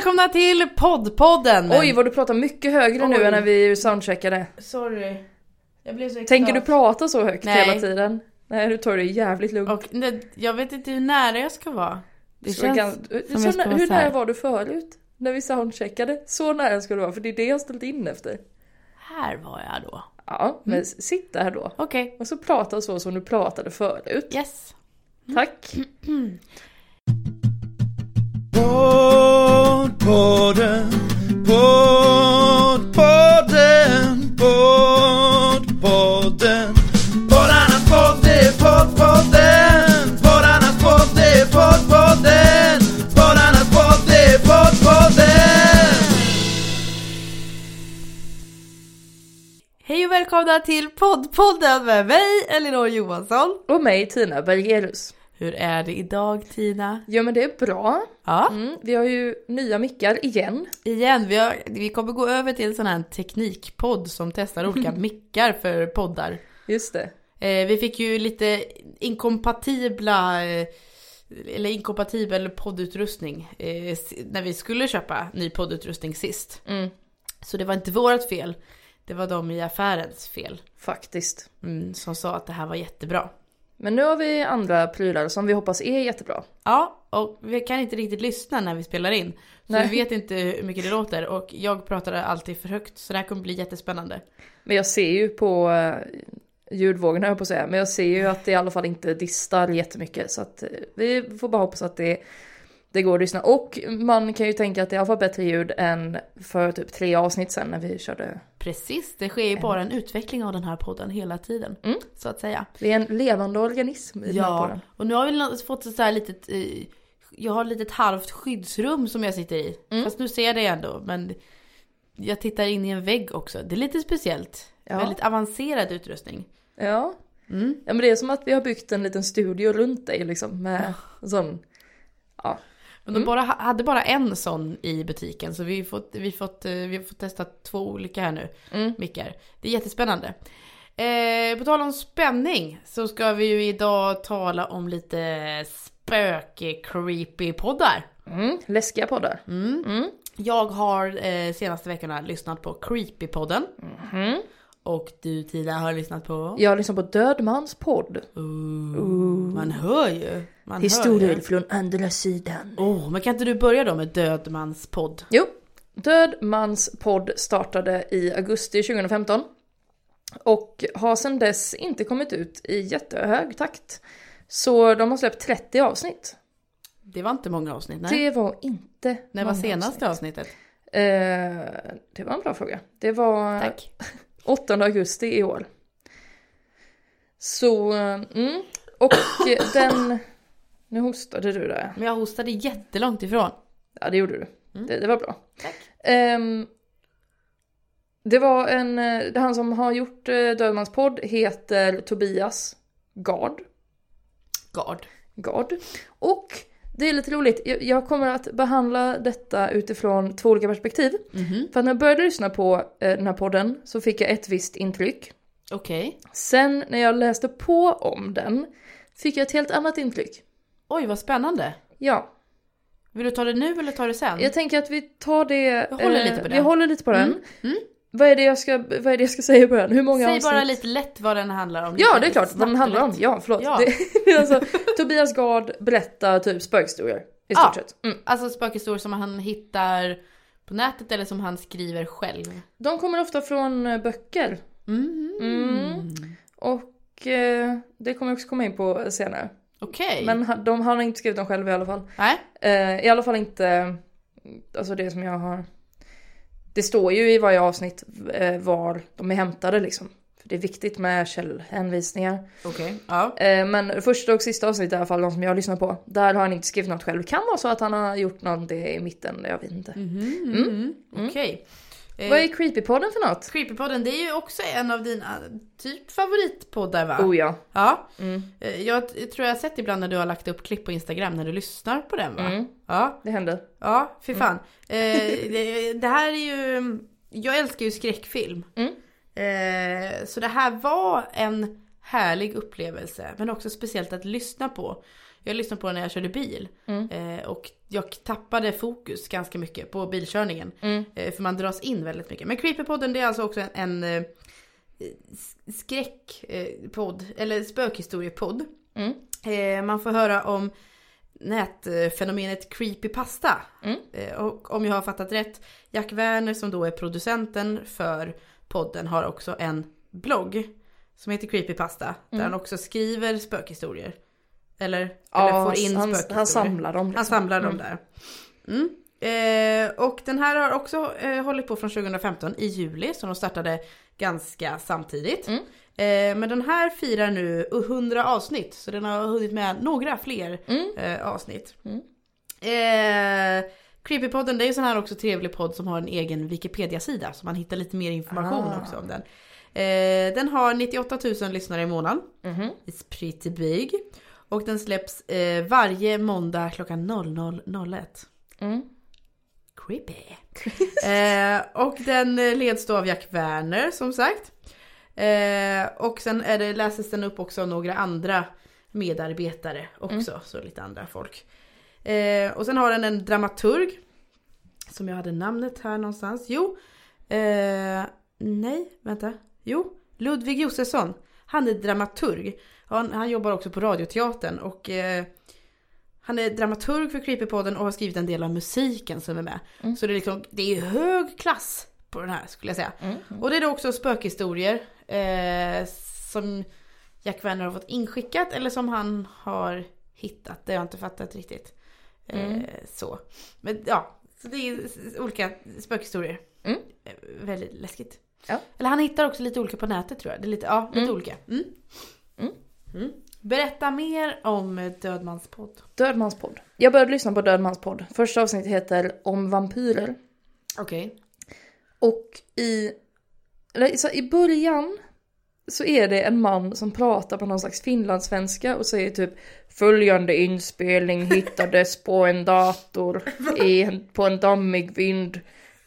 välkomna till poddpodden! Men... Oj vad du pratar mycket högre nu Oj. än när vi soundcheckade. Sorry. Jag blev så Tänker du prata så högt Nej. hela tiden? Nej du tar det jävligt lugnt. Och det, jag vet inte hur nära jag ska vara. Det Så känns gan- som så jag ska nä- vara hur nära var du förut? När vi soundcheckade? Så nära ska du vara för det är det jag har ställt in efter. Här var jag då. Ja, men s- sitt där då. Okej. Och så prata så som du pratade förut. Yes. Tack. Poddpodden, poddpodden, poddpodden. Poddarnas podd, det är poddpodden. Poddarnas podd, det är poddpodden. Poddarnas podd, det är poddpodden. Hej och välkomna till poddpodden med mig Elinor Johansson. Och mig Tina Bergerus. Hur är det idag Tina? Ja men det är bra. Ja, Mm, vi har ju nya mickar igen. igen. Vi, har, vi kommer gå över till en sån här teknikpodd som testar olika mickar för poddar. Just det. Eh, vi fick ju lite inkompatibla eh, eller inkompatibel poddutrustning eh, när vi skulle köpa ny poddutrustning sist. Mm, Så det var inte vårt fel. Det var de i affärens fel. faktiskt. Mm, som sa att det här var jättebra. Men nu har vi andra prylar som vi hoppas är jättebra. Ja, och vi kan inte riktigt lyssna när vi spelar in. Så Nej. vi vet inte hur mycket det låter och jag pratar alltid för högt. Så det här kommer bli jättespännande. Men jag ser ju på eh, ljudvågorna jag på att säga, men jag ser ju att det i alla fall inte distar jättemycket. Så att eh, vi får bara hoppas att det, det går att lyssna. Och man kan ju tänka att det alla fall bättre ljud än för typ tre avsnitt sen när vi körde. Precis, det sker ju bara en utveckling av den här podden hela tiden. Mm. Så att säga. Det är en levande organism i den här Ja, podden. och nu har vi fått ett så här litet, eh, jag har ett litet halvt skyddsrum som jag sitter i. Mm. Fast nu ser jag det ändå, men jag tittar in i en vägg också. Det är lite speciellt. Ja. Väldigt avancerad utrustning. Ja. Mm. ja, men det är som att vi har byggt en liten studio runt dig liksom med sån, ja. Men Mm. de bara, hade bara en sån i butiken, så vi har fått, vi fått, eh, vi fått testa två olika här nu, Mm. mickar. Det är jättespännande. Eh, på tal om spänning så ska vi ju idag tala om lite spök-creepy-poddar. Mm, läskiga poddar. Mm. Mm. Jag har eh, senaste veckorna lyssnat på Creepy-podden. Mhm. Och du Tina har lyssnat på? Jag lyssnar på Dödmans podd. Ooh. Man hör ju. Man Historier Hör från andra sidan. Oh, men kan inte du börja då med Dödmans podd? Jo, Död mans podd startade i augusti 2015 och har sedan dess inte kommit ut i jättehög takt. Så de har släppt 30 avsnitt. Det var inte många avsnitt, nej. Det var inte När var senaste avsnitt. avsnittet? Eh, det var en bra fråga. Det var Tack. 8 augusti i år. Så, mm. Och den... Nu hostade du där. Men jag hostade jättelångt ifrån. Ja, det gjorde du. Mm. Det, det var bra. Tack. Ehm, det var en, eh, det han som har gjort eh, Dödmans podd heter Tobias Gard. Gard. Gard. Och det är lite roligt, jag, jag kommer att behandla detta utifrån två olika perspektiv. Mhm. För när jag började lyssna på eh, den här podden så fick jag ett visst intryck. Okej. Sen när jag läste på om den fick jag ett helt annat intryck. Oj, vad spännande. Ja, Vill du ta det nu eller ta det sen? jag tänker att vi tar det... Vi håller lite på Vi den. håller lite på den. Mm, mm. Vad är det jag ska, vad är det jag ska säga i början? Hur många Säg avsnitt? bara lite lätt vad den handlar om. Ja, det är klart vad den handlar om. Ja, förlåt. Ja. Det, alltså, Tobias Gard berättar typ spökhistorier i Ja. stort sett. Mm. Alltså spökhistorier som han hittar på nätet eller som han skriver själv. De kommer ofta från eh, böcker. Mm. Mm. Och eh, det kommer jag också komma in på senare. Okej. Men han- de, har inte skrivit dem själv i alla fall. Nej. Eh, I alla fall inte, alltså det som jag har... Det står ju i varje avsnitt eh, var de är hämtade liksom. För det är viktigt med källhänvisningar. Okej. Ja. Eh, men första och sista avsnittet i alla fall, de som jag lyssnar på, där har han inte skrivit något själv. Det kan vara så att han har gjort något i mitten, jag vet inte. Mhm, Mm. mhm. Okej. Eh, Vad är Creepypodden för något? Creepypodden, det är ju också en av dina typ favoritpoddar va? Oh ja. Ja. Mm. Eh, Jag tror jag har sett ibland när du har lagt upp klipp på Instagram när du lyssnar på den va? Mm, Ja. det händer. Ja, fy fan. Eh, det, det här är ju... Jag älskar ju skräckfilm. Mm. Eh, så det här var en härlig upplevelse. Men också speciellt att lyssna på. Jag lyssnade på den när jag körde bil. Eh, och jag tappade fokus ganska mycket på bilkörningen. Mm. Eh, för man dras in väldigt mycket. Men Creepypodden det är alltså också en, en eh, skräckpodd, eller spökhistoriepodd. Mm. Eh, man får höra om nätfenomenet creepypasta. Mm. Eh, och om jag har fattat rätt, Jack Werner som då är producenten för podden har också en blogg som heter Creepypasta. Där han också skriver spökhistorier. Eller, eller Mm. Ja, får in han, spökhistorier. han samlar dem. Han Liksom. samlar dem där. Mm. Eh, och den här har också eh, hållit på från 2015 i juli, så de startade ganska samtidigt. Mm. Eh, men den här firar nu 100 avsnitt, så den har hunnit med några fler Mm. eh, avsnitt. Mm. Eh, Creepypodden det är ju sån här också trevlig podd som har en egen Wikipedia-sida, så man hittar lite mer information Ah. också om den. Eh, den har 98 000 lyssnare i månaden. Mhm. It's pretty big. Och den släpps eh, varje måndag klockan 00.01. Mm. Creepy. eh, och den eh, leds då av Jack Werner som sagt. Eh, och sen är det, läses den upp också av några andra medarbetare också. Så lite andra folk. Eh, och sen har den en dramaturg. Som jag hade namnet här någonstans. Jo. Eh, nej, vänta. Jo. Ludvig Josefsson. Han är dramaturg. Han, han jobbar också på Radioteatern och eh, han är dramaturg för Creepypodden och har skrivit en del av musiken som är med. Mm. Så det är liksom, det är hög klass på den här skulle jag säga. Mm. Och det är då också spökhistorier eh, som Jack Werner har fått inskickat eller som han har hittat. Det har jag inte fattat riktigt. Eh, Mm. Så. Men ja, så det är olika spökhistorier. Mm. Eh, väldigt läskigt. Ja. Eller han hittar också lite olika på nätet tror jag. Det är lite, ja, lite Mm. olika. Mm. Mm. Mm. Berätta mer om Dödmanspodd. Dödmanspodd. Jag började lyssna på Dödmanspodd. Första avsnittet heter Om vampyrer. Okej. Och i, eller, så i början så är det en man som pratar på någon slags finlandssvenska och säger typ Följande inspelning hittades på en dator i på en dammig vind.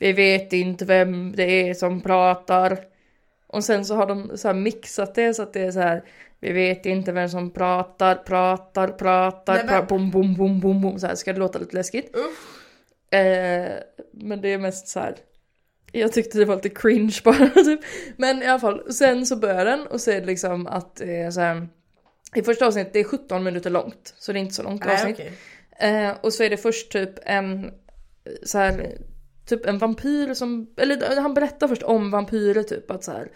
Vi vet inte vem det är som pratar. Och sen så har de så mixat det så att det är så här Vi vet inte vem som pratar, pratar, pratar, Nej, pratar bom, bom, bom, bom, bom. Så här ska det låta lite läskigt. Eh, men det är mest så här. Jag tyckte det var lite cringe bara typ. Men i alla fall, sen så börjar den och så är det liksom att det är så här. I första avsnittet, det är 17 minuter långt. Så det är inte så långt Nej, avsnitt. okej. Eh, och så är det först typ en så här, typ en vampyr som, eller han berättar först om vampyrer typ att så här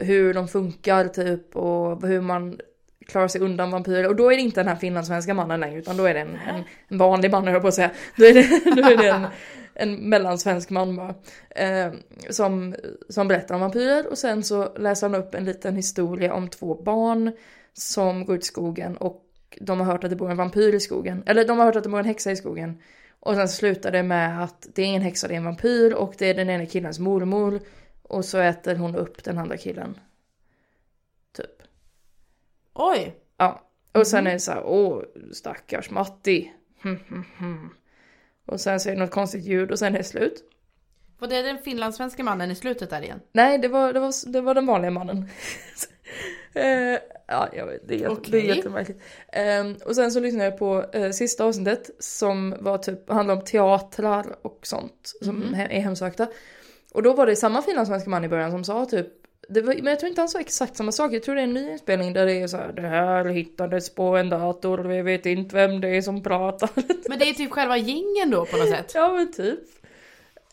hur de funkar typ och hur man klarar sig undan vampyrer och då är det inte den här finlandssvenska mannen längre utan då är det en, en, en vanlig man höll jag på att säga. Då är det, då är det en, en mellansvensk man bara. Eh, som, som berättar om vampyrer och sen så läser han upp en liten historia om två barn som går ut i skogen och de har hört att det bor en vampyr i skogen. Eller de har hört att det bor en häxa i skogen. Och sen slutar det med att det är ingen häxa, det är en vampyr och det är den ena killens mormor. Och så äter hon upp den andra killen. Typ. Oj. Ja. Och sen är det så här, åh stackars Matti. Och sen så är det något konstigt ljud och sen är det slut. Var det den finlandssvenska mannen i slutet där igen? Nej, det var, det var, det var den vanliga mannen. eh, ja, jag vet, det är, jätte, det är jättemärkligt. Eh, och sen så lyssnade jag på eh, sista avsnittet som var typ, handlade om teatrar och sånt som he- är hemsökta. Och då var det samma finlandssvenska man i början som sa typ var, men jag tror inte han sa exakt samma sak. Jag tror det är en ny inspelning där det är så här, det här hittades på en dator, vi vet inte vem det är som pratar. Men det är typ själva gingen då på något sätt? Ja men typ.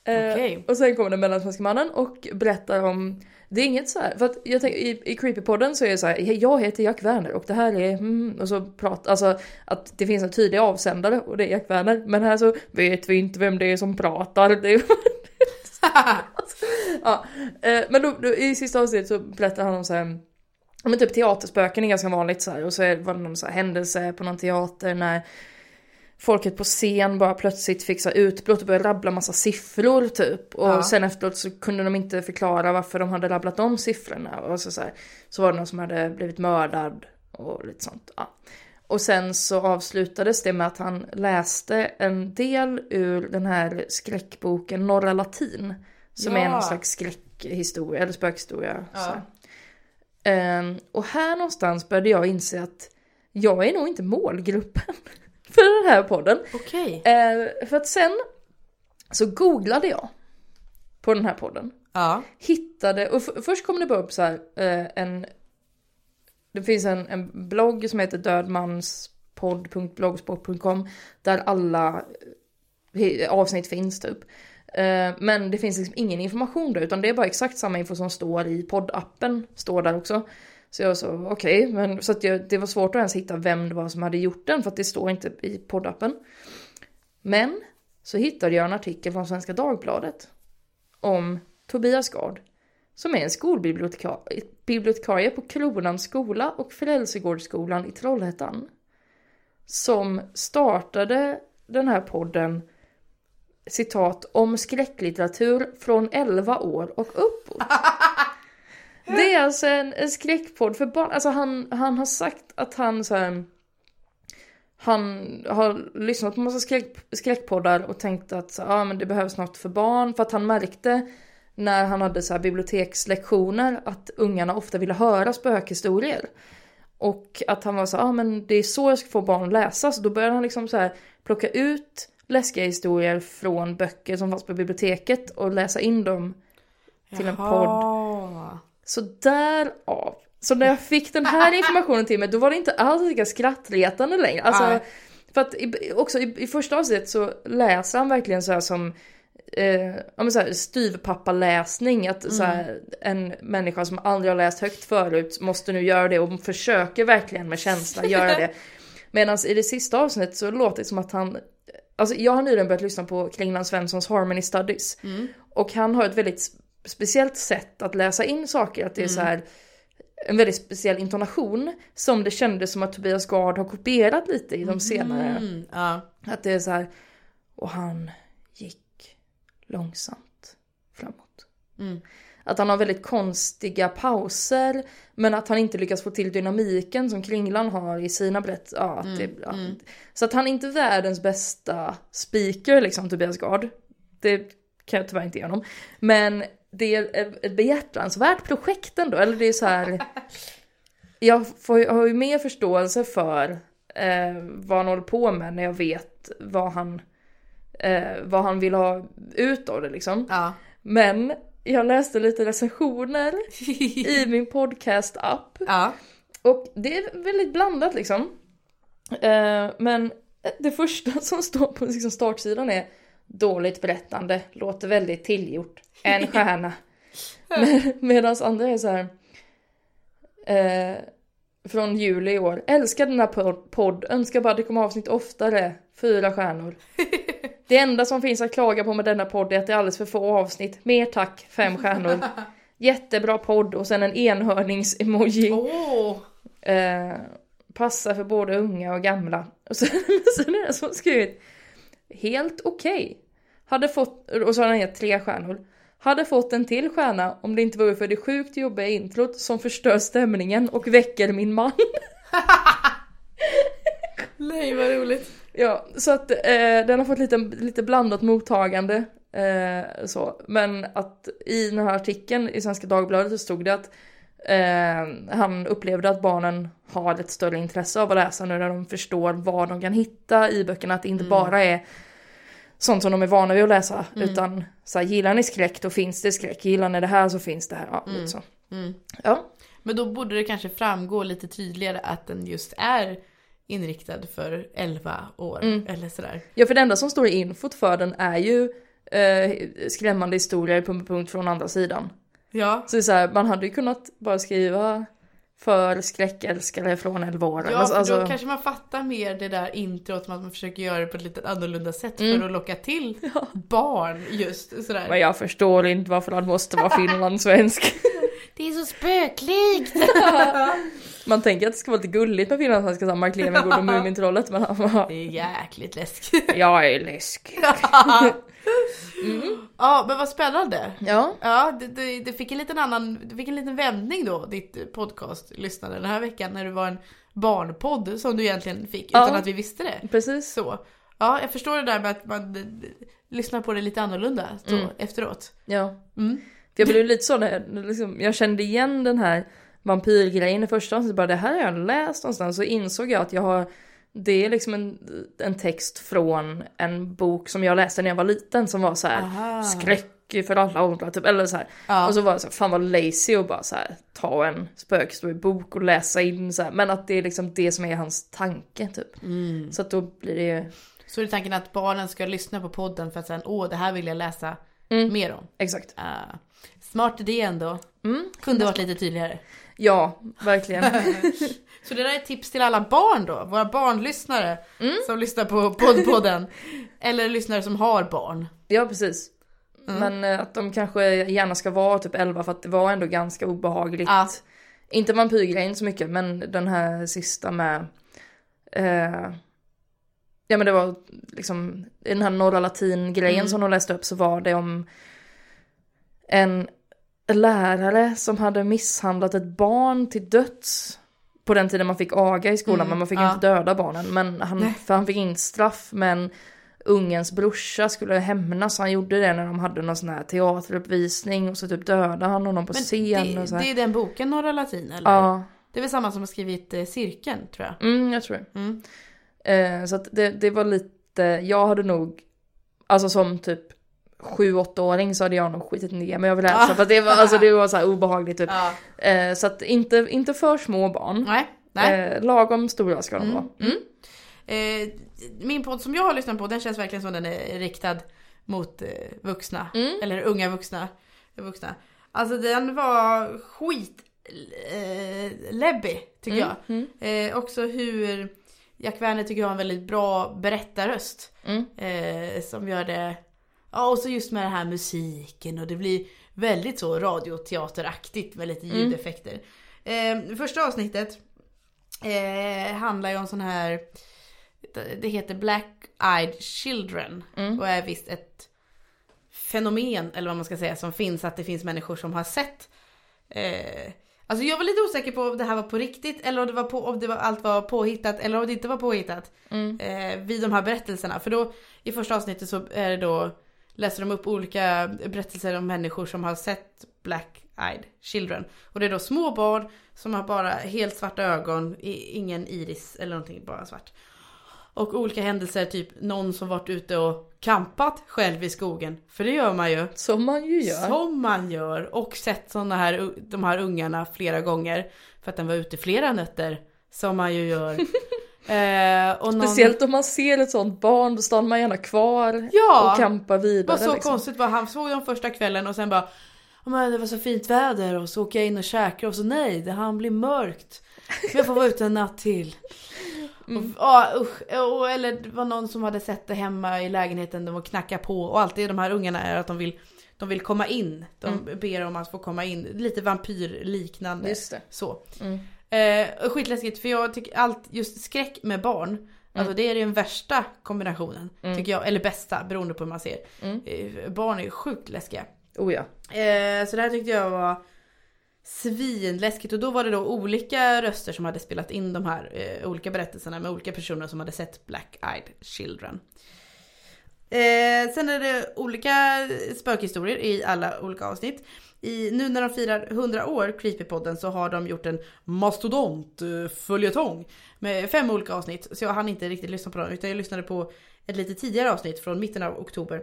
Eh, Okej. Och sen kommer den mellansvenska mannen och berättar om det är inget så här, för att jag tänker i, i Creepypodden så är det så här, jag heter Jack Werner och det här är, mm, och så pratar, alltså att det finns en tydlig avsändare och det är Jack Werner, men här så vet vi inte vem det är som pratar. Det är, ja, eh, men då, då, i sista avsnittet så berättar han om så här, men typ teaterspöken är ganska vanligt så här och så är, var det någon så här händelse på någon teater när folket på scen bara plötsligt fick så utbrott och började rabbla massa siffror typ. Och Ja. sen efteråt så kunde de inte förklara varför de hade rabblat de siffrorna. Och så, så, här, så var det någon som hade blivit mördad och lite sånt. Ja. Och sen så avslutades det med att han läste en del ur den här skräckboken Norra Latin. Som är Ja. någon slags skräckhistoria, eller spökhistoria. Ja. Ehm, och här någonstans började jag inse att jag är nog inte målgruppen för den här podden. Okej. Eh, för att sen så googlade jag på den här podden. Ja. Hittade, och f- först kom det bara upp så här eh, en Det finns en, en blogg som heter dödmanspodd.blogspot.com där alla eh, avsnitt finns typ. Eh, men det finns liksom ingen information där utan det är bara exakt samma info som står i poddappen står där också. Så jag så okej, men så att jag, det var svårt att ens hitta vem det var som hade gjort den för att det står inte i poddappen. Men så hittade jag en artikel från Svenska Dagbladet om Tobias Gard som är en skolbibliotekarie på Kronans skola och Frälsegårdsskolan i Trollhättan. Som startade den här podden citat om skräcklitteratur från 11 år och uppåt. Det är alltså en, en skräckpodd för barn. Alltså han, han har sagt att han så här, Han har lyssnat på massa skräck, skräckpoddar och tänkt att så, ah, men det behövs något för barn. För att han märkte när han hade så här bibliotekslektioner att ungarna ofta ville höra spökhistorier. Och att han var så, ja ah, men det är så jag ska få barn att läsa. Så då började han liksom så här plocka ut läskiga historier från böcker som fanns på biblioteket och läsa in dem till en podd. Så därav. Så när jag fick den här informationen till mig då var det inte alls lika skrattretande längre. Alltså, Nej. för att i, också i, i första avsnittet så läser han verkligen så här som eh, ja, så här, styvpappaläsning. Att så här, en människa som aldrig har läst högt förut måste nu göra det och försöker verkligen med känsla göra det. Medan i det sista avsnittet så låter det som att han Alltså jag har nyligen börjat lyssna på Kringland Svenssons Harmony Studies. Och han har ett väldigt speciellt sätt att läsa in saker. Att det är så här en väldigt speciell intonation. Som det kändes som att Tobias Gard har kopierat lite i de senare. Mm, ja. Att det är så här. Och han gick långsamt framåt. Mm. Att han har väldigt konstiga pauser. Men att han inte lyckas få till dynamiken som Kringlan har i sina berättelser. Ja, att det, ja. Så att han är inte världens bästa speaker liksom Tobias Gard. Det kan jag tyvärr inte ge honom. Men det är ett behjärtansvärt projekt ändå. Eller det är så här. Jag får, jag har ju mer förståelse för eh, vad han håller på med när jag vet vad han, eh, vad han vill ha ut av det liksom. Ja. Men jag läste lite recensioner i min podcast-app. ja. Och det är väldigt blandat liksom. Eh, men det första som står på liksom startsidan är Dåligt berättande, låter väldigt tillgjort. En stjärna. Med, Medan andra är så här. Eh, från juli i år. Älskar den här pod- podd, önskar bara det kommer avsnitt oftare. Fyra stjärnor. Det enda som finns att klaga på med denna podd är att det är alldeles för få avsnitt. Mer tack, fem stjärnor. Jättebra podd och sen en enhörnings-emoji. Åh. Eh, passar för både unga och gamla. Och sen, sen är det som skrivit Helt okej. Hade fått, och så har han gett tre stjärnor. Hade fått en till stjärna om det inte vore för det sjukt jobbiga introt som förstör stämningen och väcker min man. Nej vad roligt. Ja, så att eh, den har fått lite, lite blandat mottagande. Eh, så. Men att i den här artikeln i Svenska Dagbladet så stod det att eh, han upplevde att barnen har ett större intresse av att läsa nu när de förstår vad de kan hitta i böckerna. Att det inte bara är sånt som de är vana vid att läsa. Utan så här, gillar ni skräck då finns det skräck. Gillar ni det här så finns det här. Ja, lite så. Mm. Ja. Men då borde det kanske framgå lite tydligare att den just är inriktad för 11 år eller sådär. ja, för det enda som står i infot för den är ju eh, skrämmande historier punkt, punkt från andra sidan. Ja. Så det är så här, man hade ju kunnat bara skriva för skräckälskare från 11 år. Ja, Alltså- för alltså, då kanske man fattar mer det där introt med att man försöker göra det på ett lite annorlunda sätt Mm. för att locka till barn just sådär. Men jag förstår inte varför han måste vara finlandssvensk. Det är så spöklikt! Man tänker att det ska vara lite gulligt med finlandssvenska som Mark Levengood och Mumintrollet men han bara, Det är jäkligt läskigt. jag är läskig. Ja men vad spännande. Ja, Ja, det, det, det fick en liten annan, det fick en liten vändning då, ditt podcast-lyssnande den här veckan när det var en barnpodd som du egentligen fick Ja. utan att vi visste det. precis. Så. Ja, jag förstår det där med att man lyssnar på det lite annorlunda då, Mm. efteråt. Ja. Mm. För jag blev lite så när jag, liksom, jag kände igen den här vampyrgrejen i första avsnittet, bara det här har jag läst någonstans. Så insåg jag att jag har, det är liksom en, en text från en bok som jag läste när jag var liten som var så här Aha. skräck för alla åldrar typ, eller så. Ja. Och så var jag så här, fan vad lazy och bara så här ta en spökhistoriebok och läsa in så här. Men att det är liksom det som är hans tanke typ. Mm. Så att då blir det ju, Så är tanken att barnen ska lyssna på podden för att sen, åh det här vill jag läsa Mm. mer om. exakt. Ah, smart idé ändå. Mm. Kunde varit lite tydligare. Ja, verkligen. Så det där är ett tips till alla barn då, våra barnlyssnare Mm. som lyssnar på poddpodden. Eller lyssnare som har barn. Ja precis. Mm. Men eh, att de kanske gärna ska vara typ 11 för att det var ändå ganska obehagligt. Ja. Inte vampyrgrejen så mycket men den här sista med eh, Ja men det var liksom i den här norra latin grejen Mm. som de läste upp så var det om en lärare som hade misshandlat ett barn till döds. På den tiden man fick aga i skolan Mm, men man fick ja. inte döda barnen. Men han, Nej. för han fick in straff men ungens brorsa skulle hämnas. Han gjorde det när de hade någon sån här teateruppvisning och så typ dödade han honom på Men scen det, och så här. det är den boken, Norra Latin eller? Ja, Det är väl samma som har skrivit eh, Cirkeln tror jag. mm, jag tror det. Mm. Eh, så att det, det var lite, jag hade nog, alltså som typ 7-8-åring så hade jag nog skitit ner mig över det här. Ah. För det var, alltså, det var så här obehagligt typ. Ja. Eh, så att inte, inte för små barn. Nej. Nej. Eh, lagom stora ska de Mm, vara. mm. Eh, min podd som jag har lyssnat på den känns verkligen som den är riktad mot eh, vuxna. Mm. Eller unga vuxna. vuxna. Alltså den var skit eh, läbbig tycker jag. Mm. Eh, också hur Jack Werner tycker jag har en väldigt bra berättarröst. Mm. Eh, som gör det... Ja och så just med den här musiken och det blir väldigt så radioteateraktigt med lite Mm. ljudeffekter. Eh, första avsnittet eh, handlar ju om sån här... Det heter Black Eyed Children. Mm. Och är visst ett fenomen, eller vad man ska säga, som finns. Att det finns människor som har sett eh, Alltså jag var lite osäker på om det här var på riktigt eller om det var på, om det var, allt var påhittat eller om det inte var påhittat. Mm. Eh, vid de här berättelserna. För då i första avsnittet så är det då läser de upp olika berättelser om människor som har sett Black Eyed Children. Och det är då små barn som har bara helt svarta ögon, ingen iris eller någonting, bara svart. Och olika händelser, typ någon som varit ute och kampat själv i skogen. För det gör man ju. Som man ju gör. Som man gör. Och sett såna här, de här ungarna flera gånger. För att den var ute flera nätter. Som man ju gör. eh, någon... Speciellt om man ser ett sånt barn, då stannar man gärna kvar Ja! och kampar Det vidare. var så liksom. konstigt bara, han såg dem första kvällen och sen bara "Ja, men det var så fint väder och så åker jag in och käkar och så nej, det han blir mörkt. Jag får vara ute en natt till. Mm. Och, ja, usch. Och, eller det var någon som hade sett det hemma i lägenheten, de var knacka på och alltid de här ungarna är att de vill, de vill komma in. De ber om att få komma in, lite vampyrliknande. Mm. Just det. Så. Mm. Eh, skitläskigt för jag tycker allt, just skräck med barn, alltså det är den värsta kombinationen. Mm. Tycker jag, eller bästa beroende på hur man ser. Mm. Eh, barn är sjukt läskiga. Oh ja. Eh, så det här tyckte jag var svinläskigt och då var det då olika röster som hade spelat in de här eh, olika berättelserna med olika personer som hade sett Black Eyed Children. Eh, sen är det olika spökhistorier i alla olika avsnitt. I, nu när de firar 100 år, Creepypodden, så har de gjort en mastodont eh, följetong med fem olika avsnitt. Så jag hann inte riktigt lyssna på dem utan jag lyssnade på ett lite tidigare avsnitt från mitten av oktober.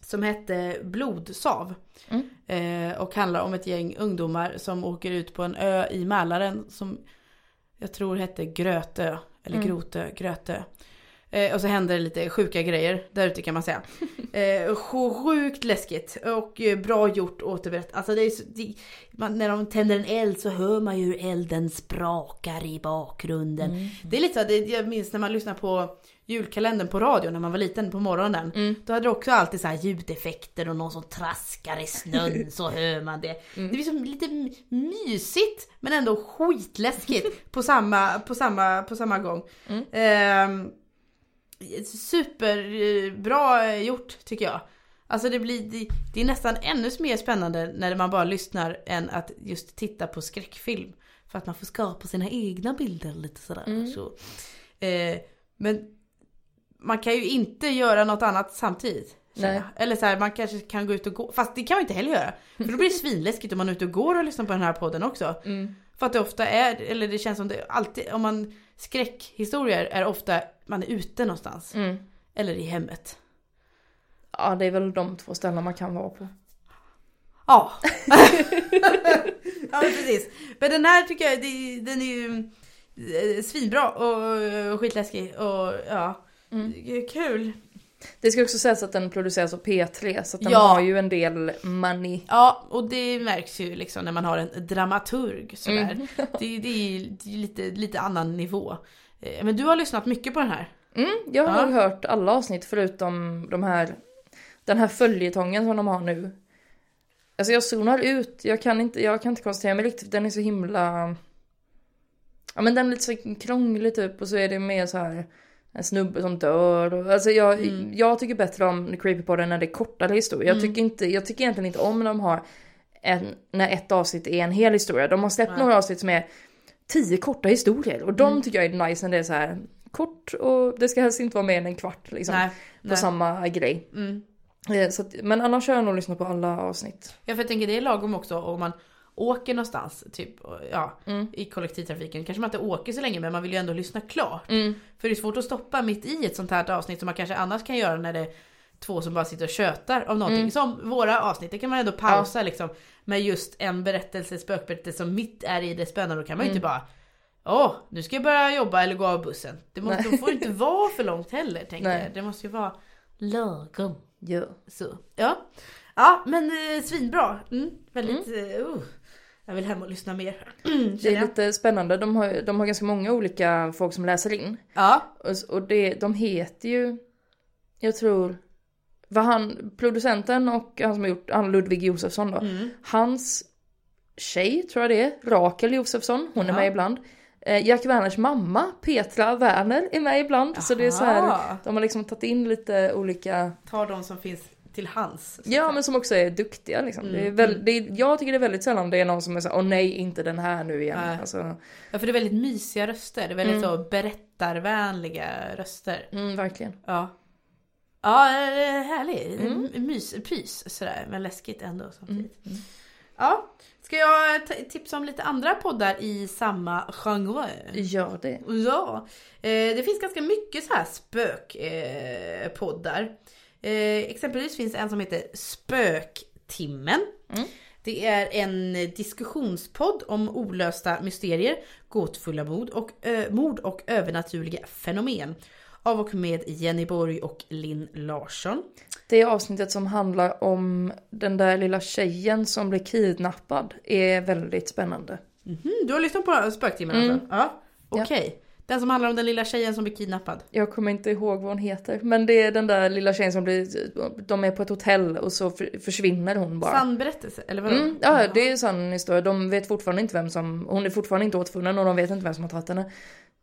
Som hette Blodsav. Mm. Eh, och handlar om ett gäng ungdomar som åker ut på en ö i Mälaren som jag tror hette Grötö. Eller Mm. Grotö, Grötö. Eh, och så händer det lite sjuka grejer där ute kan man säga. Eh, sjukt läskigt och eh, bra gjort återberättat. Alltså det är så, det, man, när de tänder en eld så hör man ju hur elden sprakar i bakgrunden. Mm. Det är lite så, det, jag minns när man lyssnade på julkalendern på radio när man var liten på morgonen. Mm. Då hade det också alltid så här ljudeffekter och någon som traskar i snön så hör man det. Mm. Det blir som lite mysigt men ändå skitläskigt på samma, på samma, på samma gång. Mm. Ehm, superbra gjort tycker jag. Alltså det blir, det, det är nästan ännu mer spännande när man bara lyssnar än att just titta på skräckfilm. För att man får skapa sina egna bilder lite sådär. Mm. Så. Eh, men man kan ju inte göra något annat samtidigt. Eller så här, man kanske kan gå ut och gå. Fast det kan man inte heller göra. För då blir det svinläskigt om man är ute och går och lyssnar på den här podden också. Mm. För att det ofta är, eller det känns som det alltid, om man skräckhistorier är ofta, man är ute någonstans. Mm. Eller i hemmet. Ja, det är väl de två ställen man kan vara på. Ja. ja men precis. Men den här tycker jag, den är ju eh, svinbra och, och skitläskig och ja. Mm. Kul. Det ska också sägas att den produceras av P3 så den Ja. har ju en del money. Ja, och det märks ju liksom när man har en dramaturg sådär. Mm. Det, det är ju lite, lite annan nivå. Eh, Men du har lyssnat mycket på den här. Mm, jag har Ja. hört alla avsnitt förutom de här, den här följetongen som de har nu. Alltså jag zonar ut, jag kan inte, jag kan inte koncentrera mig riktigt, den är så himla... Ja men den är lite så krånglig typ och så är det mer så här en snubbe som dör och, alltså jag, Mm. jag tycker bättre om Creepypodden när det är kortare historier. Jag Mm. tycker inte, jag tycker egentligen inte om när de har en, när ett avsnitt är en hel historia. De har släppt Nej. några avsnitt som är tio korta historier och de Mm. tycker jag är nice när det är så här kort och det ska helst inte vara mer än en kvart liksom. Nej. På nej. samma grej. Mm. Eh, Så att, men annars har jag nog lyssnat på alla avsnitt. Ja för jag tänker det är lagom också om man åker någonstans, typ ja, Mm. i kollektivtrafiken. Kanske man inte åker så länge men man vill ju ändå lyssna klart. Mm. För det är svårt att stoppa mitt i ett sånt här avsnitt som man kanske annars kan göra när det är två som bara sitter och tjötar om någonting. Mm. Som våra avsnitt, det kan man ändå pausa liksom. Med just en berättelse, spökberättelse som mitt är i det spännande. Då kan man ju Mm. inte bara Åh, nu ska jag börja jobba eller gå av bussen. Det måste, de får inte vara för långt heller tänker Nej. jag. Det måste ju vara lagom. Ja. Så, ja. Ja, men eh, svinbra. Mm, väldigt, eh, uh. Jag vill hem och lyssna mer. Det är lite spännande. De har, de har ganska många olika folk som läser in. Ja. Och, och det, de heter ju, jag tror, vad han, producenten och han som har gjort, han Ludvig Josefsson då. Mm. Hans tjej tror jag det är, Rakel Josefsson, hon är Jaha. med ibland. Eh, Jack Werners mamma, Petra Werner, är med ibland. Så det är så här, de har liksom tagit in lite olika Ta de som finns till hands. Ja säga. men som också är duktiga liksom. Mm, Det är väl, det är, jag tycker det är väldigt sällan det är någon som är såhär, åh nej inte den här nu igen. Nej. Alltså, Ja för det är väldigt mysiga röster, det är väldigt Mm. så berättarvänliga röster. mm, verkligen. Ja. Ja, eh, härlig. Mm. Mys, pys sådär, men läskigt ändå samtidigt. Mm. Ja. Ska jag tipsa om lite andra poddar i samma genre? Gör det. Ja, eh, det finns ganska mycket så här spökpoddar. Eh. Eh, exempelvis finns en som heter Spöktimmen. Mm. Det är en diskussionspodd om olösta mysterier, gåtfulla mord och, ö, mord och övernaturliga fenomen. Av och med Jenny Borg och Linn Larsson. Det är avsnittet som handlar om den där lilla tjejen som blev kidnappad. Är väldigt spännande. Mhm, du har lyssnat på Spöktimmen Mm. alltså? Ja, okej. Den som handlar om den lilla tjejen som blir kidnappad. Jag kommer inte ihåg vad hon heter. Men det är den där lilla tjejen som blir, de är på ett hotell och så för- försvinner hon bara. Sann berättelse, eller vadå? Mm, ja, det är sann historia. De vet fortfarande inte vem som, hon är fortfarande inte återfunnen och de vet inte vem som har tagit henne.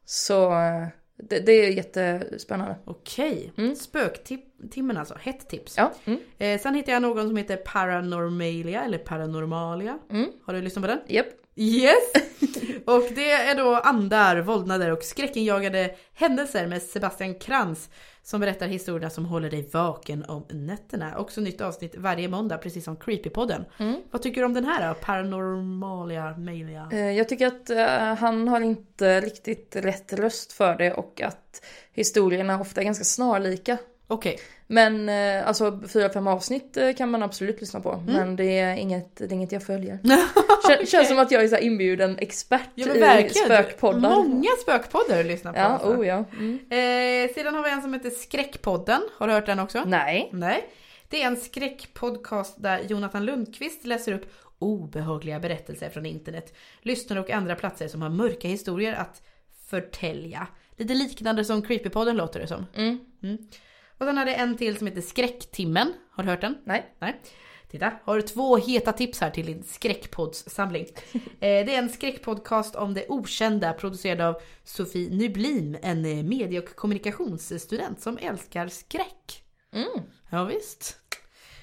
Så eh, det, det är jättespännande. Okej, Mm. spöktimmen alltså, hett tips. Ja. Mm. Eh, sen hittade jag någon som heter Paranormalia, eller Paranormalia. Mm. Har du lyssnat på den? Japp. Yes! och det är då andar, våldnader och skräckinjagade händelser med Sebastian Krantz som berättar historierna som håller dig vaken om nätterna. Också nytt avsnitt varje måndag, precis som Creepypodden. Mm. Vad tycker du om den här då? Paranormalia, Malia? Eh, Jag tycker att eh, han har inte riktigt rätt röst för det och att historierna ofta är ganska snarlika. Okej, Men eh, alltså fyra, fem avsnitt kan man absolut lyssna på. Men det är inget, det är inget jag följer. Kän, Känns som att jag är så inbjuden expert ja i spökpoddar. Många spökpoddar har du lyssnat på. Ja, alltså. oh ja. Mm. Eh, sedan har vi en som heter Skräckpodden. Har du hört den också? Nej. Nej. Det är en skräckpodcast där Jonathan Lundqvist läser upp obehagliga berättelser från internet. Lyssnare och andra platser som har mörka historier att förtälja. Lite liknande som Creepypodden låter det som. Mm. Och sen har det en till som heter Skräcktimmen. Har du hört den? Nej. Nej. Titta, har du två heta tips här till din skräckpoddssamling. eh, det är en skräckpodcast om det okända producerad av Sofie Nyblim, en eh, medie och kommunikationsstudent som älskar skräck. Mm. Ja, visst.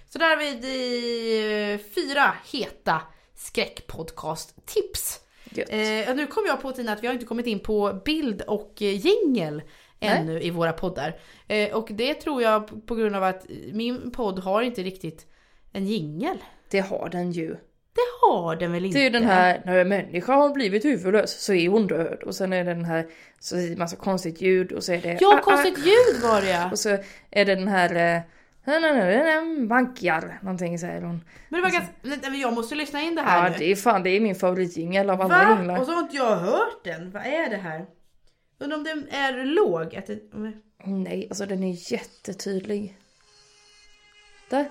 Så där har vi de fyra heta skräckpodcast-tips. Eh, nu kom jag på Tina att vi har inte kommit in på bild och eh, jingel ännu i våra poddar. Eh, och det tror jag på grund av att min podd har inte riktigt en jingel. Det har den ju. Det har den väl inte? Det är ju den här, när en människa har blivit huvudlös så är hon död. Och sen är det den här, så är det massa konstigt ljud och så är det... Ja, ah, ah, konstigt ljud var det ja! Och så är det den här... Eh, Bankar, någonting säger hon. Men det var ganska, jag måste lyssna in det här Ja nu. det är fan, det är min favoritjingel av alla Va? jinglar. Och så har inte jag hört den. Vad är det här? Undrar om den är låg? Att det, Nej, alltså den är jättetydlig. Där.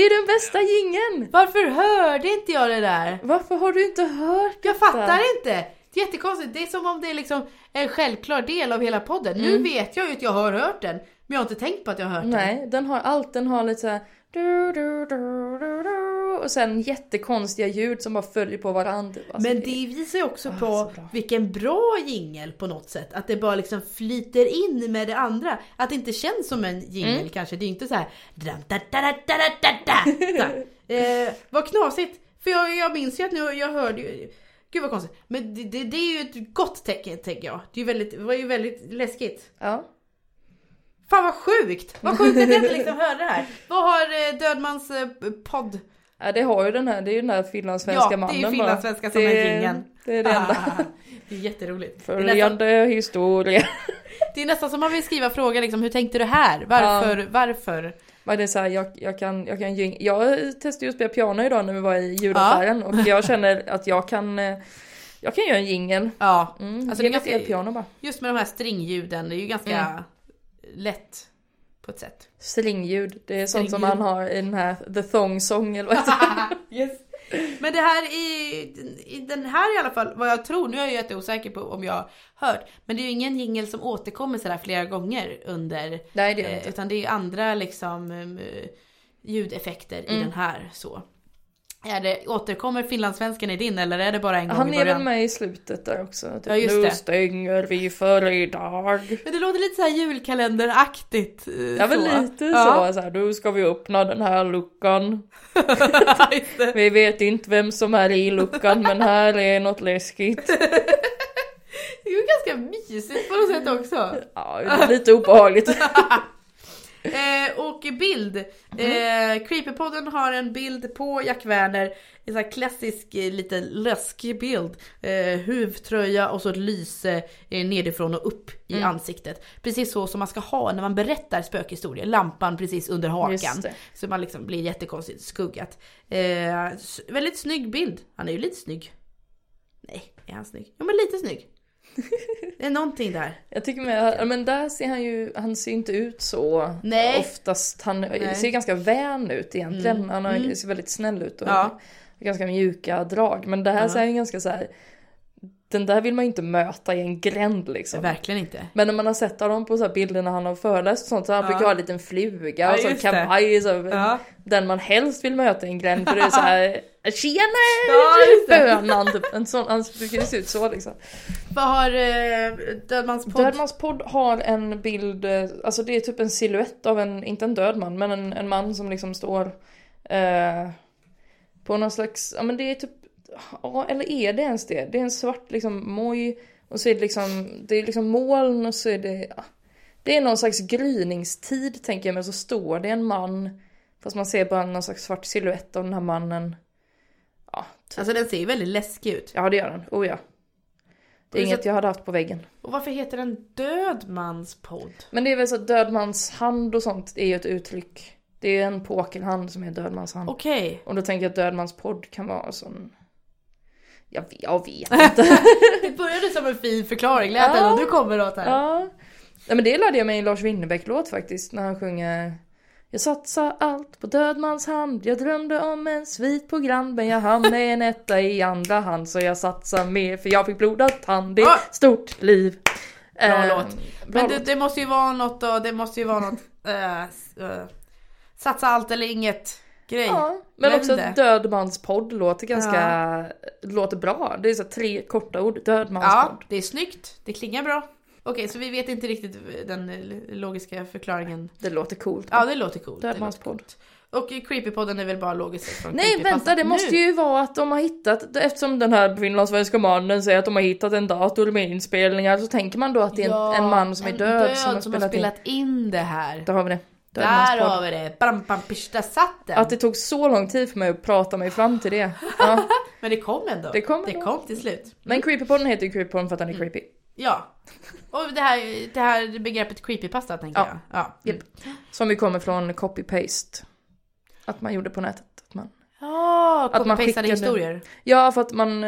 Är den bästa jingeln! Varför hörde inte jag det där? Varför har du inte hört Jag detta? fattar inte! Det är jättekonstigt. Det är som om det är liksom en självklar del av hela podden. Nu vet jag ju att jag har hört den. Men jag har inte tänkt på att jag har hört den. Nej, den har allt. Den har lite såhär... Du, du, du, du, du, och sen jättekonstiga ljud som bara följer på varandra. Alltså, Men det visar ju också Ah, på vilken bra jingel på något sätt. Att det bara liksom flyter in med det andra. Att det inte känns som en jingel Mm. kanske. Det är ju inte så här. Eh, vad knasigt. För jag, jag minns ju att nu, jag hörde ju. Gud vad konstigt. Men det, det, det är ju ett gott tecken tänker jag. Det, är väldigt, det var ju väldigt läskigt. Ja. Fan vad sjukt! Vad sjukt att jag inte liksom hörde det här. Vad har eh, Dödmans eh, podd? Ja, det har ju den här. Det är ju den här finlandssvenska Ja, det är mannen ju finlandssvenska som det, är jingeln. Det är det enda. Ah, det är jätteroligt. Det är, nästan, Följande historia. det är nästan som man vill skriva frågor liksom, hur tänkte du här? Varför? Varför? Men det är så här, jag, jag kan, jag kan jing- Jag testade ju att spela piano idag när vi var i ljudaffären och jag känner att jag kan eh, Jag kan göra en jingel. Ja, Mm, Alltså, det är ganska- elpiano bara. just med de här stringljuden, det är ju ganska Mm. lätt på ett sätt. Stringljud, det är sånt som man har i den här The Thong Song eller vad heter yes. Men det här i, i den här i alla fall, vad jag tror, nu är jag jätteosäker på om jag har hört, men det är ju ingen jingel som återkommer sådär flera gånger under, Nej det är det eh, inte. utan det är andra liksom um, ljudeffekter i Mm. den här så. Är det, återkommer finlandssvenskan i din eller är det bara en gång Han i är början? väl med i slutet där också. Typ, Ja, just nu det. stänger vi för idag. Men det låter lite så här julkalenderaktigt. eh, Ja men lite Ja. så, så här, nu ska vi öppna den här luckan. Vi vet inte vem som är i luckan men här är något läskigt. det är ju ganska mysigt på något sätt också. Ja, är lite obehagligt. Eh, och bild. Mm. Eh, Creepypodden har en bild på Jack Werner. En sån här klassisk eh, lite läskig bild. Eh, huvtröja och så ett lyse eh, nedifrån och upp i Mm. ansiktet. Precis så som man ska ha när man berättar spökhistorier. Lampan precis under hakan. Så man liksom blir jättekonstigt skuggat. Eh, väldigt snygg bild. Han är ju lite snygg. Nej, är han snygg? Ja men lite snygg. Det är någonting där. Jag tycker med, men där ser han ju, han ser inte ut så Nej. oftast. Han Nej. ser ganska vän ut egentligen. Mm. Han har, Mm. ser väldigt snäll ut och Ja. ganska mjuka drag. Men det här Ja. ser ju ganska så här. Den där vill man ju inte möta i en gränd liksom. Verkligen inte. Men när man har sett honom på så bilder när han har föreläst och sånt så han Ja. brukar ha en liten fluga Ja, och så kavaj. Så. Den man helst vill möta i en gränd för det är så här Tjena Ja, just det. bönan! Typ. En sån, han brukar se ut så liksom. Vad har eh, Dödmans podd? Dödmans podd har en bild, eh, alltså det är typ en silhuett av en, inte en död man, men en, en man som liksom står eh, på någon slags, ja men det är typ, ja eller är det ens det? Det är en svart liksom moj och så är det liksom, det är liksom moln och så är det, ja, det är någon slags gryningstid tänker jag men så står det en man, fast man ser bara någon slags svart silhuett av den här mannen. Typ. Alltså den ser ju väldigt läskig ut. ja det gör den, oh ja. Det är inget jag hade haft på väggen. Och varför heter den Dödmans podd? Men det är väl så att dödmans hand och sånt är ju ett uttryck. Det är en påkelhand som är dödmans hand. Okej. Och då tänker jag att dödmans podd kan vara sån... Jag vet, jag vet inte. Det började som en fin förklaring lät Ja. och du kommer åt här. ja. Nej men det lärde jag mig i en Lars Winnerbäck-låt faktiskt. När han sjunger Jag satsar allt på dödmans hand. Jag drömde om en svit på Grand men jag med en etta i andra hand. Så jag satsar mer för jag fick blodad tand. Det är Ah. stort liv. Bra Eh, låt. Men det, det måste ju vara något då, det måste ju vara något... eh, eh, satsa allt eller inget. grej. Ja, men också inte. Dödmanspodd låter ganska, låter bra. Det är så tre korta ord, Ja, Dödmanspodd. det är snyggt. Det klingar bra. Okej, så vi vet inte riktigt den eh, logiska förklaringen. Det låter coolt. Ja, det låter coolt. Dödmanspodd. Och Creepypodden är väl bara logiskt Nej vänta, det måste Nu. ju vara att de har hittat, eftersom den här finlandssvenska mannen säger att de har hittat en dator med inspelningar så tänker man då att det är en, Ja, en man som är en död, som har spelat, in. spelat in det här. Där har vi det. Där har vi det. Bam, bam, pish, där satt den. Att det tog så lång tid för mig att prata mig fram till det. Ja. Men det kom ändå. Det kom det kom till slut. Men Creepypodden heter ju Creepypodden för att den är creepy. Ja. Och det här, det här begreppet creepypasta tänker Ja. jag. Ja. Japp. Som ju kommer från copy-paste. Att man gjorde på nätet. Att man... Ja, Att man copy-pastade skickade- historier. Ja, för att man,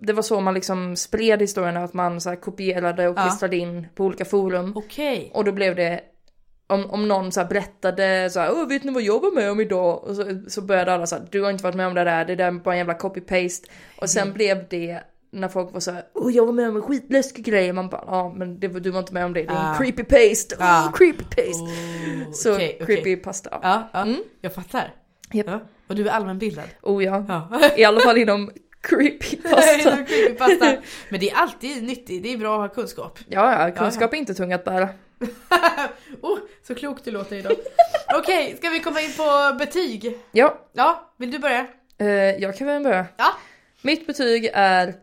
det var så man liksom spred historierna, att man så kopierade och Ja. klistrade in på olika forum. Okej. Och då blev det, om, om någon så berättade så här, vet ni vad jag var med om idag? Och så, så började alla så här, du har inte varit med om det där, det där är bara en jävla copy-paste. Och sen Mm. blev det, när folk var så här, Åh, jag var med om en skitläskig grej. Man bara, ja men det, var- du var inte med om det, det är en Ah. creepy-paste. Ah. Oh, creepy-paste. Oh, Så okej, okej. creepy-pasta. Ja. Ja, ja. Mm. jag fattar. Japp. Ja. Och du är allmänbildad. Oh ja. Ja. I alla fall inom creepypasta. Inom creepypasta. Men det är alltid nyttigt, det är bra att ha kunskap. Ja, ja, kunskap är inte tung att bära. oh, så klokt du låter idag. Okej, ska vi komma in på betyg? Ja, Ja, vill du börja? eh, jag kan väl börja. Ja. Mitt betyg är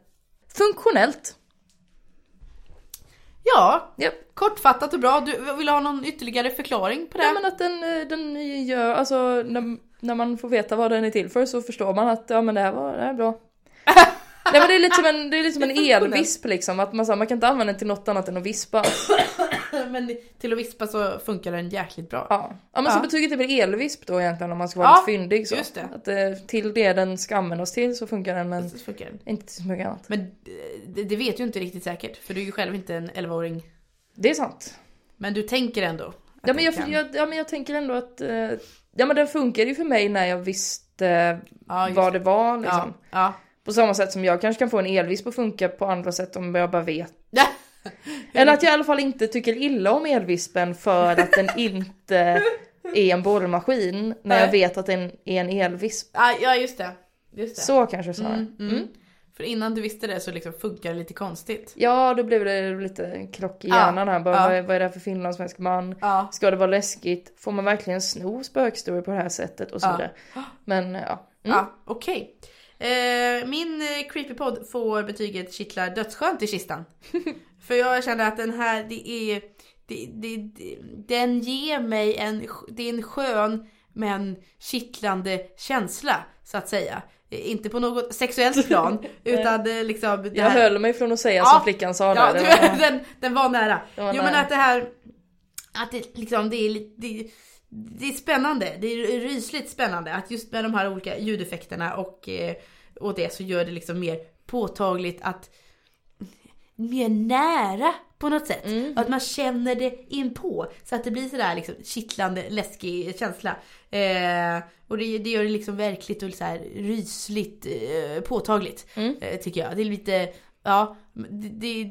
funktionellt. Ja, Japp. kortfattat och bra. Du vill ha någon ytterligare förklaring på det? Ja men att den, eh, den gör, alltså när, när man får veta vad den är till för så förstår man att ja men det här var, det här är bra. Nej men det är lite som en, det är lite som en elvisp liksom, att man, så här, man kan inte använda den till något annat än att vispa. Men till att vispa så funkar den jäkligt bra. Ja, ja men så Ja. betyget är väl elvisp då egentligen om man ska vara Ja, lite fyndig så. just det. Att eh, till det den ska användas till så funkar den men Så funkar den. inte till så mycket annat. Men eh, det, det vet ju inte riktigt säkert, för du är ju själv inte en 11-åring. Det är sant. Men du tänker ändå? Ja men jag, kan. jag, ja men jag tänker ändå att, eh, ja men den funkar ju för mig när jag visste Ja, vad det var liksom. På samma sätt som jag kanske kan få en elvisp att funka på andra sätt om jag bara vet. Ja. Eller att jag i alla fall inte tycker illa om elvispen för att den inte är en borrmaskin när jag vet att den är en elvisp. Ja, ja just det. Just det. Så kanske snarare. Mm, mm. För innan du visste det så liksom funkar det lite konstigt. Ja, då blev det lite krock i Ja, hjärnan här. Bara, ja. vad, är, vad är det här för finlandssvensk man? Ja. Ska det vara läskigt? Får man verkligen sno spökhistorier på det här sättet? Och så Ja. vidare. Men ja. Mm. Ja, okej. Eh, min eh, creepypod får betyget kittlar dödsskönt i kistan. För jag känner att den här, det är... Det, det, det, den ger mig en, det är en skön men kittlande känsla så att säga. Inte på något sexuellt plan utan det liksom... Jag höll mig från att säga Ja. som flickan sa Ja, där. du, den, den var nära. Var jo nära. men att det här, att det liksom, det är det, det är spännande. Det är rysligt spännande att just med de här olika ljudeffekterna och, eh, och det så gör det liksom mer påtagligt att mer nära på något sätt. Mm. Att man känner det inpå. Så att det blir sådär liksom kittlande, läskig känsla. Eh, och det, det gör det liksom verkligt och så här rysligt eh, påtagligt. Mm. Eh, tycker jag. Det är lite, ja, det, det,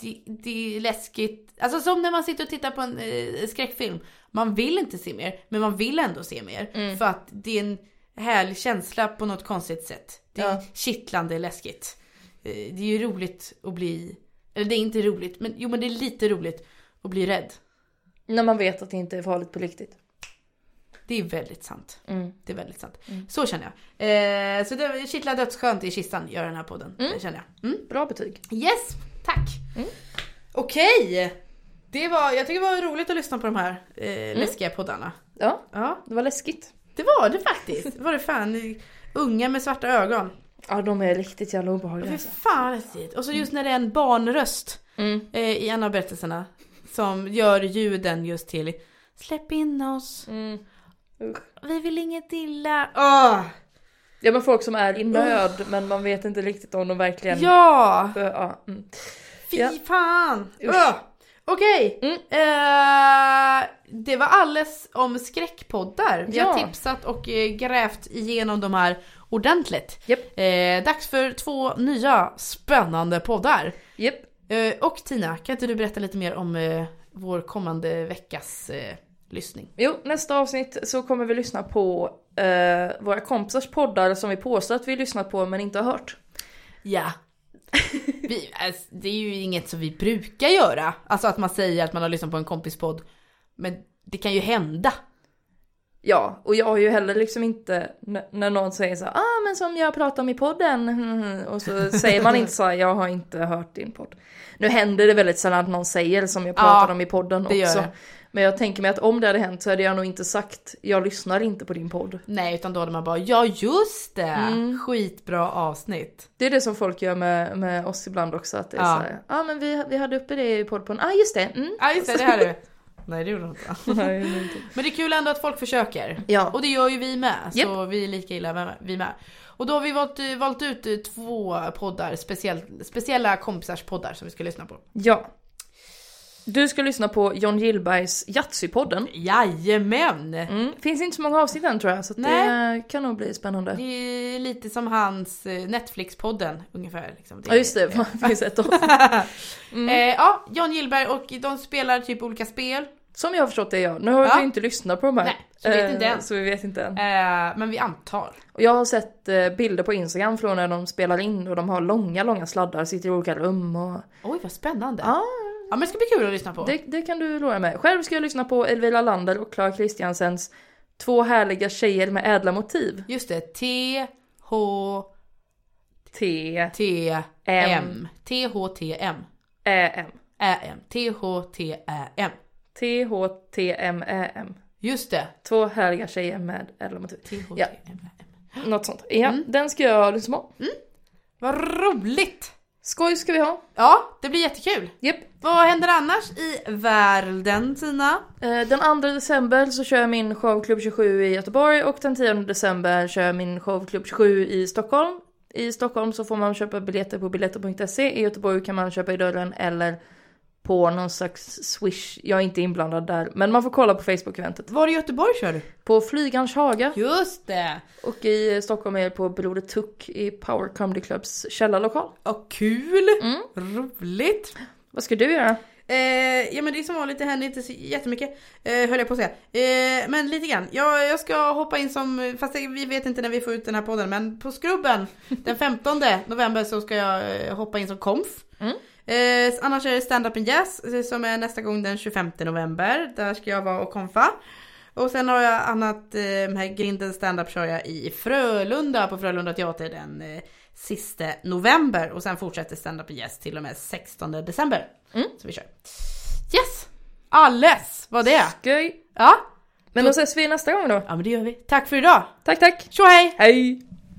det, det är läskigt. Alltså som när man sitter och tittar på en eh, skräckfilm. Man vill inte se mer, men man vill ändå se mer. Mm. För att det är en härlig känsla på något konstigt sätt. Det är Ja. kittlande läskigt. Eh, Det är ju roligt att bli, eller det är inte roligt, men jo men det är lite roligt att bli rädd. När man vet att det inte är farligt på riktigt. Det är väldigt sant. Mm. Det är väldigt sant. Så känner jag. Eh, så det kittlar dödsskönt i kistan gör den här podden. Det känner jag. Mm. Bra betyg. Yes, tack. Okej. Det var, jag tycker det var roligt att lyssna på de här eh, läskiga poddarna. Ja, Ja, det var läskigt. det var det faktiskt. Det var det fan. Unga med svarta ögon. Ja, de är riktigt jävla obehagliga. Fy Alltså. fan vad läskigt. Och så just när det är en barnröst Mm. eh, i en av berättelserna. Som gör ljuden just till Släpp in oss. Mm. Vi vill inget illa. Åh! Ja men folk som är i nöd men man vet inte riktigt om de verkligen... Ja! Ö, ja. Mm. Fy Ja. fan! Ugh. Okej, Mm. eh, det var alles om skräckpoddar. Vi har Ja. tipsat och eh, grävt igenom de här ordentligt. Japp. Eh, dags för två nya spännande poddar. Japp. Eh, och Tina, kan inte du berätta lite mer om eh, vår kommande veckas eh, lyssning? Jo, nästa avsnitt så kommer vi lyssna på eh, våra kompisars poddar som vi påstår att vi lyssnat på men inte har hört. Ja. Vi, alltså, det är ju inget som vi brukar göra. Alltså att man säger att man har lyssnat på en kompispodd. Men det kan ju hända. Ja, och jag har ju heller liksom inte, när någon säger så här, ah men som jag pratade om i podden, och så säger man inte så här, jag har inte hört din podd. Nu händer det väldigt sällan att någon säger som jag pratade Ja, om i podden också. Men jag tänker mig att om det hade hänt så hade jag nog inte sagt, jag lyssnar inte på din podd. Nej, utan då hade man bara, ja just det! Mm. Skitbra avsnitt. Det är det som folk gör med, med oss ibland också, att det är Ja. så här, ja ah, men vi, vi hade uppe det i poddpodden, ah just det, mm. Ja just det, det är det. Nej det gjorde de inte. Men det är kul ändå att folk försöker. Ja. Och det gör ju vi med. Så Japp. vi är lika illa med, vi med. Och då har vi valt, valt ut eh, två poddar, speciell, speciella kompisars poddar som vi ska lyssna på. ja. Du ska lyssna på John Gillbergs Yatzy-podden. Jajamän! Mm. Finns inte så många avsnitt än tror jag, så det Nej. kan nog bli spännande. Det är lite som hans eh, Netflix-podden ungefär. Liksom. Ja just det, det finns ett avsnitt. Eh, ja, Jan Gillberg och de spelar typ olika spel. Som jag har förstått det jag. Nu har Ja. vi inte lyssnat på de här. Nej, så vi vet Eh, inte än. Så vi vet inte än. Eh, men vi antar. Och jag har sett eh, bilder på Instagram från när de spelar in och de har långa, långa sladdar, sitter i olika rum och... Oj vad spännande. Ja, Ja men det ska bli kul att lyssna på. det, det kan du lova med. Själv ska jag lyssna på Elvira Lander och Clara Kristiansens Två härliga tjejer med ädla motiv. Just det, T, H, T, T, M. T, H, T, M. Ä, M. Ä, M. T, H, T, Ä, M. T, H, T, M, Ä, M. Just det. Två härliga tjejer med ädla motiv. T, H. T, M, Ä, M. Något sånt. Ja, den ska jag lyssna på. Vad roligt! Skoj ska vi ha. Ja, det blir jättekul. Japp. Vad händer annars i världen Tina? Eh, Den 2 december så kör jag min show Klubb 27 i Göteborg och den 10 december kör jag min show Klubb 27 i Stockholm. I Stockholm så får man köpa biljetter på biljetter.se. I Göteborg kan man köpa i dörren eller på någon slags swish. Jag är inte inblandad där, men man får kolla på Facebook-eventet. Var i Göteborg kör du? På Flygans Haga Just det! och i Stockholm är det på Broder Tuck i Power Comedy Clubs källarlokal. Och kul! Mm. Roligt! Vad ska du göra? Eh, ja men det är som vanligt, det händer inte så jättemycket. Eh, höll jag på att säga. Eh, men lite grann. Jag, jag ska hoppa in som, fast vi vet inte när vi får ut den här podden, men på Skrubben den 15 november så ska jag eh, hoppa in som konf. Mm. Eh, annars är det stand up and jazz eh, som är nästa gång den 25 november. Där ska jag vara och konfa. Och sen har jag annat, eh, här Grinden stand-up kör jag i Frölunda på Frölunda Teater den eh, sista november. Och sen fortsätter stand-up and jazz till och med 16 december. Mm. Så vi kör. Yes! Alles var det! Skoj! Ja, Men då ses vi nästa gång då. ja men det gör vi. Tack för idag! Tack tack! Tjo hej! Hej!